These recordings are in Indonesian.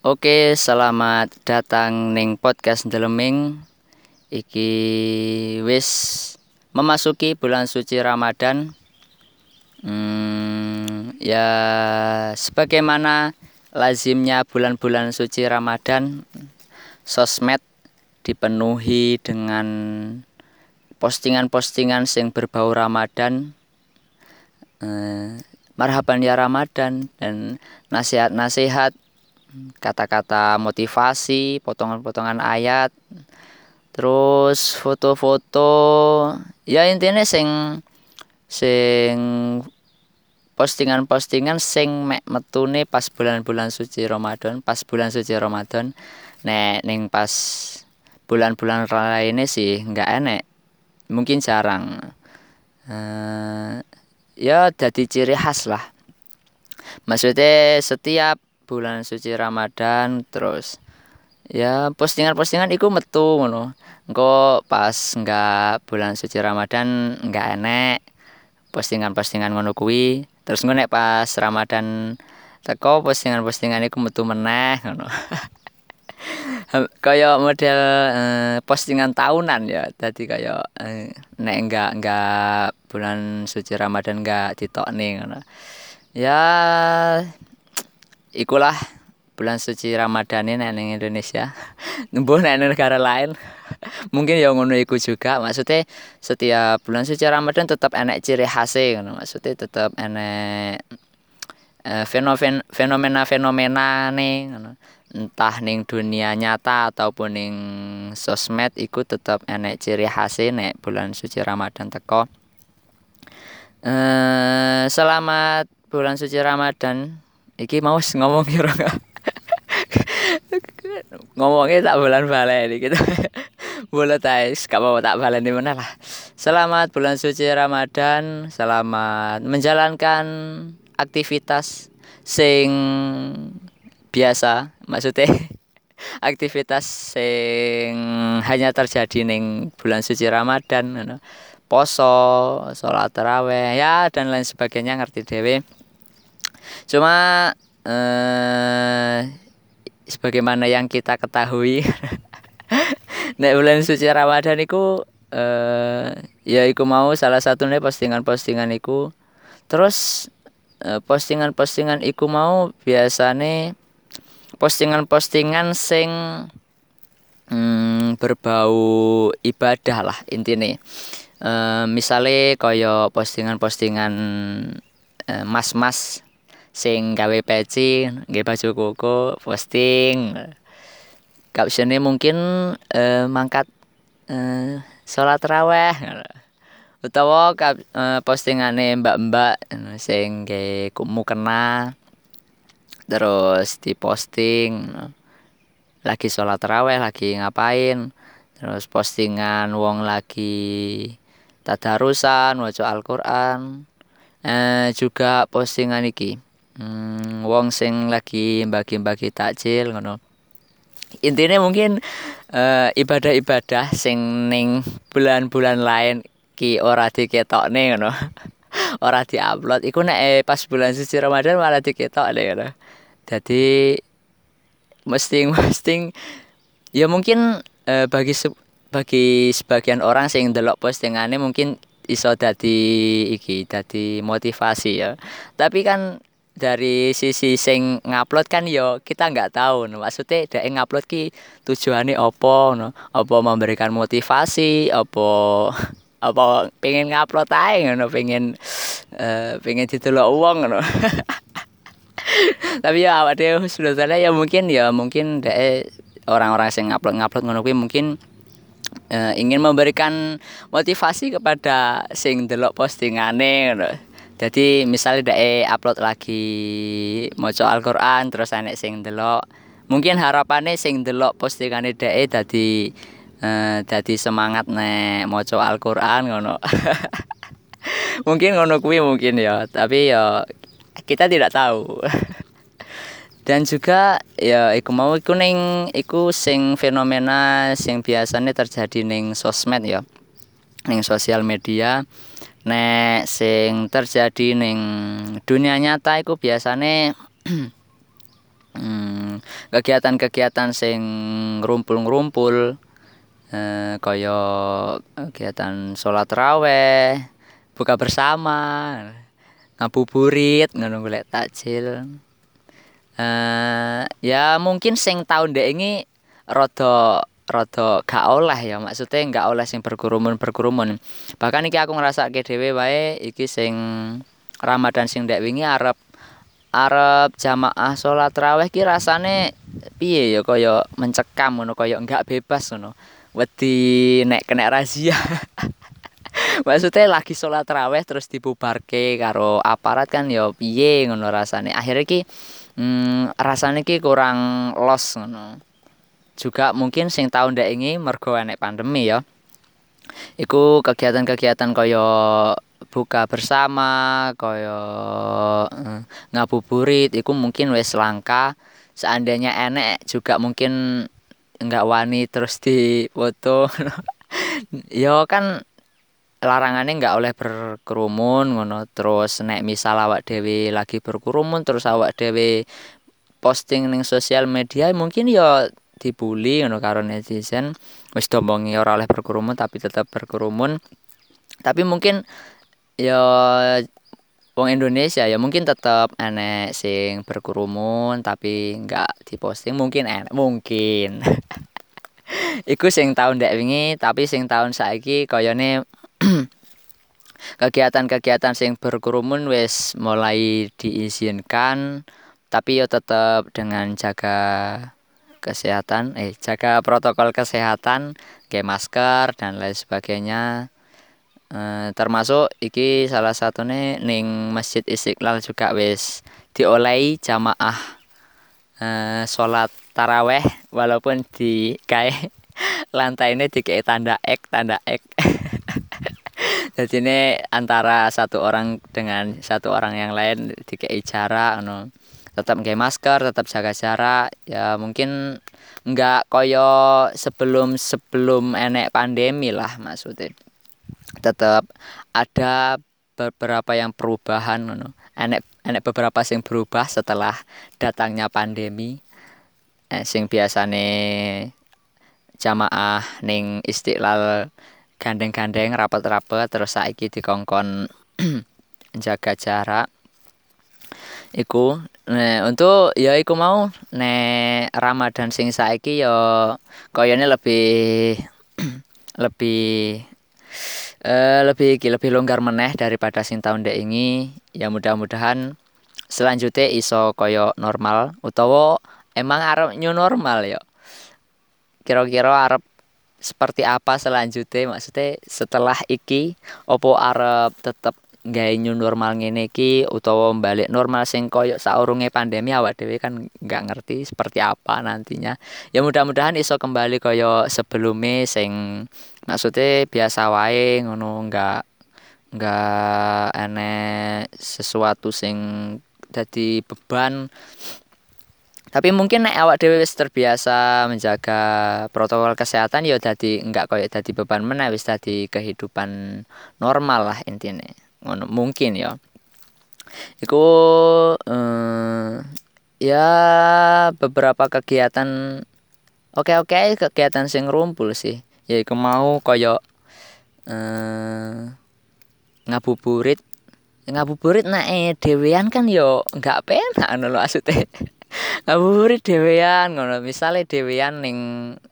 Oke, selamat datang ning podcast Deleming. Iki wis memasuki bulan suci Ramadan. Hmm, ya sebagaimana lazimnya bulan-bulan suci Ramadan, sosmed dipenuhi dengan postingan-postingan sing berbau Ramadan. Eh, marhaban ya Ramadan dan nasihat-nasihat kata-kata motivasi, potongan-potongan ayat, terus foto-foto, ya intinya sing sing postingan-postingan sing mek metune pas bulan-bulan suci Ramadan, pas bulan suci Ramadan. Nek ning pas bulan-bulan lainnya sih nggak enek. Mungkin jarang. Uh, ya jadi ciri khas lah. Maksudnya setiap bulan suci Ramadan terus ya postingan-postingan iku metu ngono. Engko pas enggak bulan suci Ramadan enggak enek postingan-postingan ngono kuwi. Terus ngono pas Ramadan teko postingan-postingan iku metu meneh ngono. kaya model eh, postingan tahunan ya tadi kaya eh, nek enggak enggak bulan suci Ramadan enggak ditokne ngono ya ikulah bulan suci Ramadan ini ning Indonesia. Nembuh nek negara lain. Mungkin ya ngono iku juga. Maksudnya setiap bulan suci Ramadan tetap enek ciri khas ngono. Maksudnya tetap enek uh, fenomena-fenomena nih ngono. Entah ning dunia nyata ataupun ning sosmed iku tetap enek ciri khas nek bulan suci Ramadan teko. Uh, selamat bulan suci Ramadan iki mau ngomong kira ngomongnya tak bulan balen gitu. Boleh tais gak mau tak balen di mana lah. Selamat bulan suci Ramadan. Selamat menjalankan aktivitas sing biasa maksudnya aktivitas sing hanya terjadi neng bulan suci Ramadan poso sholat taraweh ya dan lain sebagainya ngerti dewe Cuma eh sebagaimana yang kita ketahui nek bulan suci Ramadan iku eh ya iku mau salah satunya postingan-postingan iku. Terus eh, postingan-postingan iku mau biasane postingan-postingan sing hmm, berbau ibadah lah intinya e, misalnya kaya postingan-postingan mas-mas sing gawe peci nggih baju koko posting. Captionnya mungkin uh, mangkat uh, sholat raweh utawa uh, postingane mbak-mbak sing nggih kena. Terus diposting lagi sholat raweh lagi ngapain? Terus postingan wong lagi tadarusan waca Al-Qur'an. Eh, juga postingan iki hmm, wong sing lagi bagi-bagi takjil ngono. Intinya mungkin uh, ibadah-ibadah sing ning bulan-bulan lain ki ora diketokne ngono. Ora diupload. Iku nek eh, pas bulan suci Ramadan malah diketok deh ngono. Jadi mesti mesti ya mungkin uh, bagi bagi sebagian orang sing delok postingane mungkin iso dadi iki dadi motivasi ya. Tapi kan dari sisi sing ngupload kan yo kita nggak tahu no. maksudnya dia ngupload ki tujuannya opo no. Opo memberikan motivasi opo apa pengen ngupload aja no. Pengen uh, pengen ditolak uang no. Tapi ya awak dia sudah ya mungkin ya mungkin deh orang-orang yang ngupload ngupload ngono mungkin uh, ingin memberikan motivasi kepada sing delok postingane ngono jadi misalnya dek upload lagi moco Al-Qur'an terus enek sing delok mungkin harapannya sing delok postingane dek dadi uh, dadi semangat nek moco Al-Qur'an ngono. Mungkin ngono kuwi mungkin ya tapi ya kita tidak tahu. Dan juga ya iku mau iku ning iku sing fenomena sing biasanya terjadi ning sosmed ya ning sosial media nek sing terjadi ning dunia nyata iku biasane hmm, kegiatan-kegiatan sing ngumpul-ngumpul eh, kaya kegiatan sholat raweh buka bersama ngabuburit ngono golek takjil. Eh, ya mungkin sing tahun dek ini rada rada gak oleh ya maksudnya gak oleh sing berkerumun berkerumun. Bahkan iki aku ngerasa ke dewe wae iki sing Ramadan sing dek wingi arep arep jamaah sholat raweh ki rasane piye ya kaya mencekam ngono kaya enggak bebas ngono. Wedi nek kena razia. Maksudnya lagi sholat raweh terus dibubarke karo aparat kan ya piye ngono rasane. Akhirnya ki hmm, rasane ki kurang los ngono juga mungkin sing tahun ndak ini mergo enek pandemi ya. Iku kegiatan-kegiatan kaya buka bersama kaya eh, ngabuburit iku mungkin wis langka. Seandainya enek juga mungkin enggak wani terus di foto. Yo kan larangannya nggak oleh berkerumun ngono. Terus nek misal awak dewi lagi berkerumun terus awak dewi posting ning sosial media mungkin yo dibully ngono karo netizen. Wis domongi ora oleh berkerumun tapi tetap berkerumun. Tapi mungkin ya wong Indonesia ya mungkin tetap enek sing berkerumun tapi enggak diposting mungkin enek mungkin. Iku sing tahun dek wingi tapi sing tahun saiki koyone kegiatan-kegiatan sing berkerumun wis mulai diizinkan tapi yo tetap dengan jaga kesehatan eh jaga protokol kesehatan kayak masker dan lain sebagainya. E, termasuk iki salah satu nih ning Masjid Istiqlal juga wis diolehi jamaah e, sholat taraweh walaupun di kayak lantai ini kayak tanda X tanda X. Jadi ini antara satu orang dengan satu orang yang lain dikai jarak no tetap pakai masker tetap jaga jarak. Ya mungkin nggak koyo sebelum sebelum enek pandemi lah maksudnya. Tetap ada beberapa yang perubahan no. enek enek beberapa sing berubah setelah datangnya pandemi. Eh, sing biasane jamaah ning istiqlal gandeng-gandeng rapet-rapet terus saiki dikongkon jaga jarak iku nah, untuk ya iku mau nek Ramadan sing saiki ya koyone lebih lebih uh, lebih iki lebih longgar meneh daripada sing tahun dek ini. Ya mudah-mudahan selanjutnya iso koyo normal utawa emang arep new normal ya. Kira-kira arep seperti apa selanjutnya? Maksudnya setelah iki opo arep tetep gawe new normal ngene iki utawa balik normal sing koyo saurunge pandemi awak dhewe kan nggak ngerti seperti apa nantinya. Ya mudah-mudahan iso kembali koyo sebelumnya sing maksudnya biasa wae ngono nggak nggak aneh sesuatu sing jadi beban. Tapi mungkin nek awak dhewe wis terbiasa menjaga protokol kesehatan ya dadi enggak koyo dadi beban meneh wis dadi kehidupan normal lah intinya ngono mungkin ya. Iku eh, ya beberapa kegiatan oke oke kegiatan sing rumpul sih. Ya iku mau koyo eh, ngabuburit. Ngabuburit nah eh dewean kan yo nggak penak ngono lho asute ngabuburit dewean ngono misale dewean ning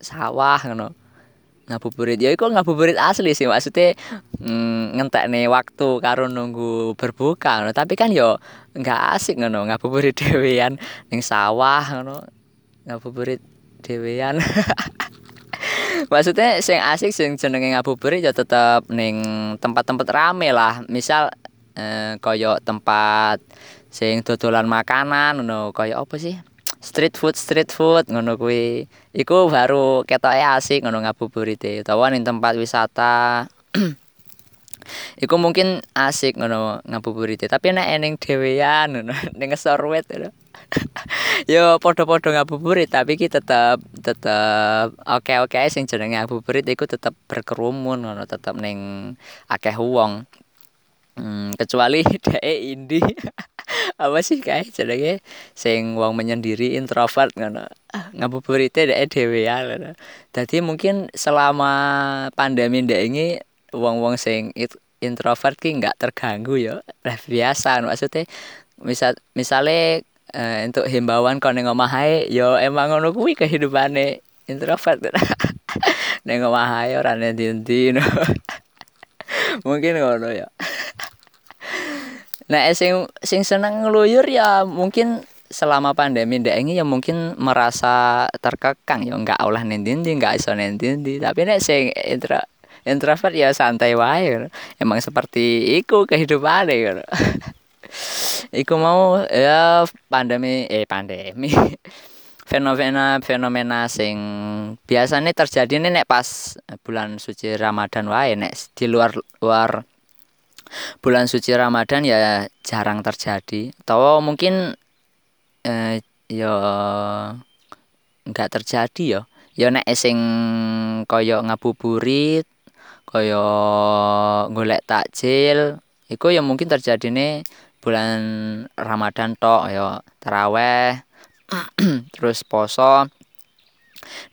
sawah ngono ngabuburit. Ya iku ngabuburit asli sih maksudnya mm, ngentek nih waktu karo nunggu berbuka no. tapi kan yo nggak asik ngono ngabuburit dewean ning sawah ngono ngabuburit dewean maksudnya sing asik sing jenenge ngabuburit ya tetep ning tempat-tempat rame lah. Misal eh, koyo tempat sing dodolan makanan ngono koyo apa sih street food street food ngono kuwi. Iku baru ketoke asik ngono ngabuburite. Utawa ning tempat wisata. Iku mungkin asik ngono ngabuburite. Tapi nek ening dhewean ngono ning sorwet ngono. Yo padha-padha ngabuburit tapi ki tetep tetep oke-oke sing jenenge ngabuburit iku tetep berkerumun ngono tetep ning akeh wong hmm, kecuali dhek indi. Apa sih kayak jenenge? Sing wong menyendiri introvert ngono. Ah, ngabuburite dhek dhewe ya dadi mungkin selama pandemi ndek ini wong-wong sing introvert ki nggak terganggu ya biasa maksudnya misal misale uh, untuk himbauan kau neng omah ae yo emang ngono kuwi kehidupane introvert. Neng omah ae ora ndi no. mungkin ngono ya nah sing sing seneng ngeluyur ya mungkin selama pandemi ndak ini ya mungkin merasa terkekang. Ya nggak olah nendindi nggak iso nendindi tapi nek sing intro introvert ya santai wae emang seperti iku kehidupan gitu iku mau ya pandemi eh pandemi. Fenomena fenomena sing biasanya terjadi nih nek pas bulan suci Ramadan wae nek di luar luar bulan suci Ramadan ya jarang terjadi. Atau mungkin eh, ya nggak terjadi ya. Ya nek sing kaya ngabuburit kaya golek takjil iku ya mungkin terjadi nih bulan Ramadan tok ya. Taraweh terus poso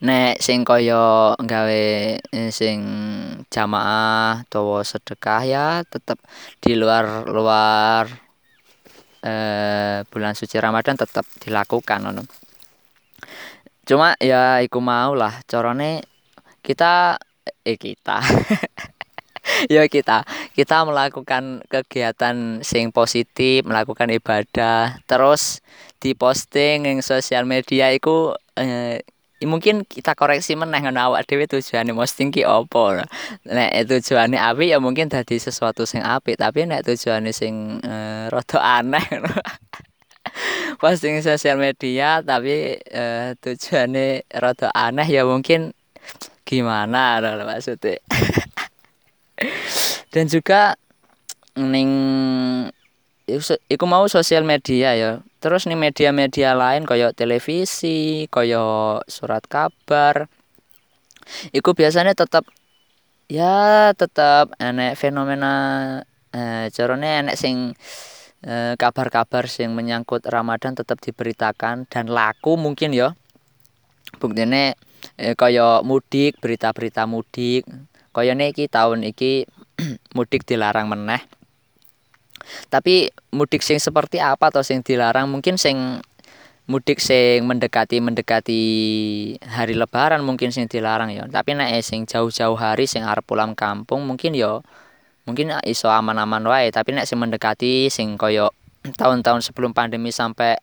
nek sing kaya gawe eh, sing jamaah utawa sedekah ya tetap di luar luar eh, bulan suci Ramadan tetap dilakukan ngono. Cuma ya iku mau lah carane kita eh kita ya kita kita melakukan kegiatan sing positif melakukan ibadah terus diposting yang sosial media itu eh, mungkin kita koreksi meneh ngono awak dhewe tujuane posting ki opo nek tujuane apik ya mungkin dadi sesuatu sing apik tapi nek tujuane sing eh, rada aneh posting sosial media tapi eh, tujuane rada aneh ya mungkin gimana loh maksudnya. Dan juga ning iku mau sosial media ya. Terus nih media-media lain koyo televisi koyo surat kabar. Iku biasanya tetap ya tetap enek fenomena eh, carane enek sing eh, kabar-kabar sing menyangkut Ramadan tetap diberitakan dan laku mungkin ya. Buktine eh, kaya mudik berita-berita mudik. Kaya iki tahun iki mudik dilarang meneh tapi mudik sing seperti apa atau sing dilarang? Mungkin sing mudik sing mendekati mendekati hari lebaran mungkin sing dilarang ya. Tapi nek sing jauh-jauh hari sing arep pulang kampung mungkin ya mungkin iso aman-aman wae. Tapi nek sing mendekati sing koyo tahun-tahun sebelum pandemi sampai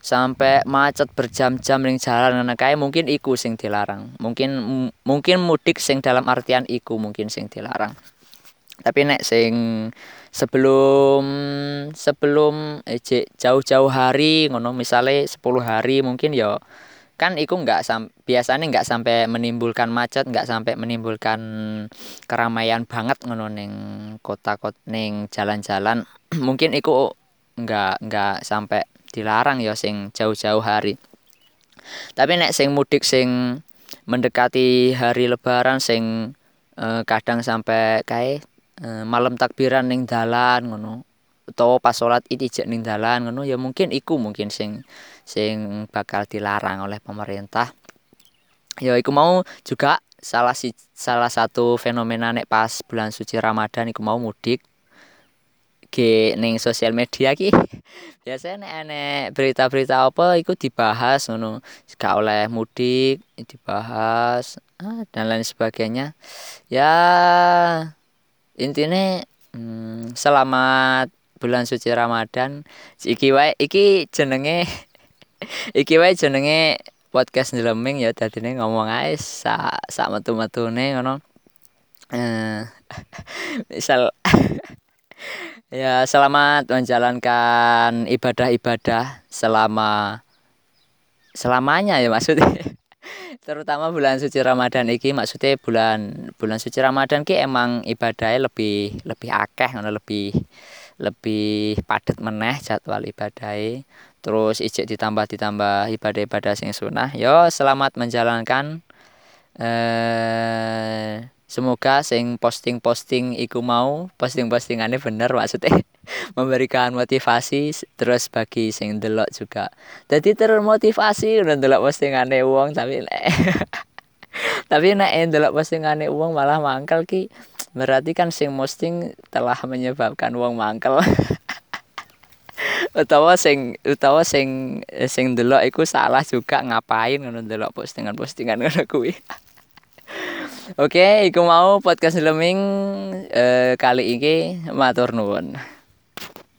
sampai macet berjam-jam ning jalan ngono kae mungkin iku sing dilarang. Mungkin mungkin mudik sing dalam artian iku mungkin sing dilarang tapi nek sing sebelum sebelum eh, jauh-jauh hari ngono misalnya 10 hari mungkin ya kan itu nggak biasanya nggak sampai menimbulkan macet nggak sampai menimbulkan keramaian banget ngono neng kota kota neng jalan-jalan. Mungkin itu nggak nggak sampai dilarang ya sing jauh-jauh hari. Tapi nek sing mudik sing mendekati hari lebaran sing eh, kadang sampai kayak Eh, malam takbiran ning dalan ngono utawa pas salat id ijek ning dalan ngono ya mungkin iku mungkin sing sing bakal dilarang oleh pemerintah. Ya iku mau juga salah si salah satu fenomena nek pas bulan suci Ramadan iku mau mudik ke ning sosial media ki. Biasanya nek berita-berita apa iku dibahas ngono gak oleh mudik dibahas ah, dan lain sebagainya. Ya intine hmm, selamat bulan suci Ramadan. Iki wae iki jenenge iki wae jenenge podcast nyeleming ya dadine ngomong ae sak sak metu-metune ngono. Eh misal ya selamat menjalankan ibadah-ibadah selama selamanya ya maksudnya terutama bulan suci Ramadan iki maksudnya bulan bulan suci Ramadan ki emang ibadahnya lebih lebih akeh ngono lebih lebih padat meneh jadwal ibadahnya terus ijek ditambah ditambah ibadah-ibadah sing sunah. Yo selamat menjalankan eh semoga sing posting-posting iku mau posting-postingannya bener maksudnya. Memberikan motivasi terus bagi sing delok juga. Jadi termotivasi udah delok postingannya uang tapi nek tapi nek delok postingannya uang malah mangkel ki. Berarti kan sing posting telah menyebabkan uang mangkel. Utawa sing utawa sing sing delok iku salah juga ngapain ngono delok postingan-postingan ngono kuwi Oke, iku mau podcast Leming eh, kali ini matur nuwun.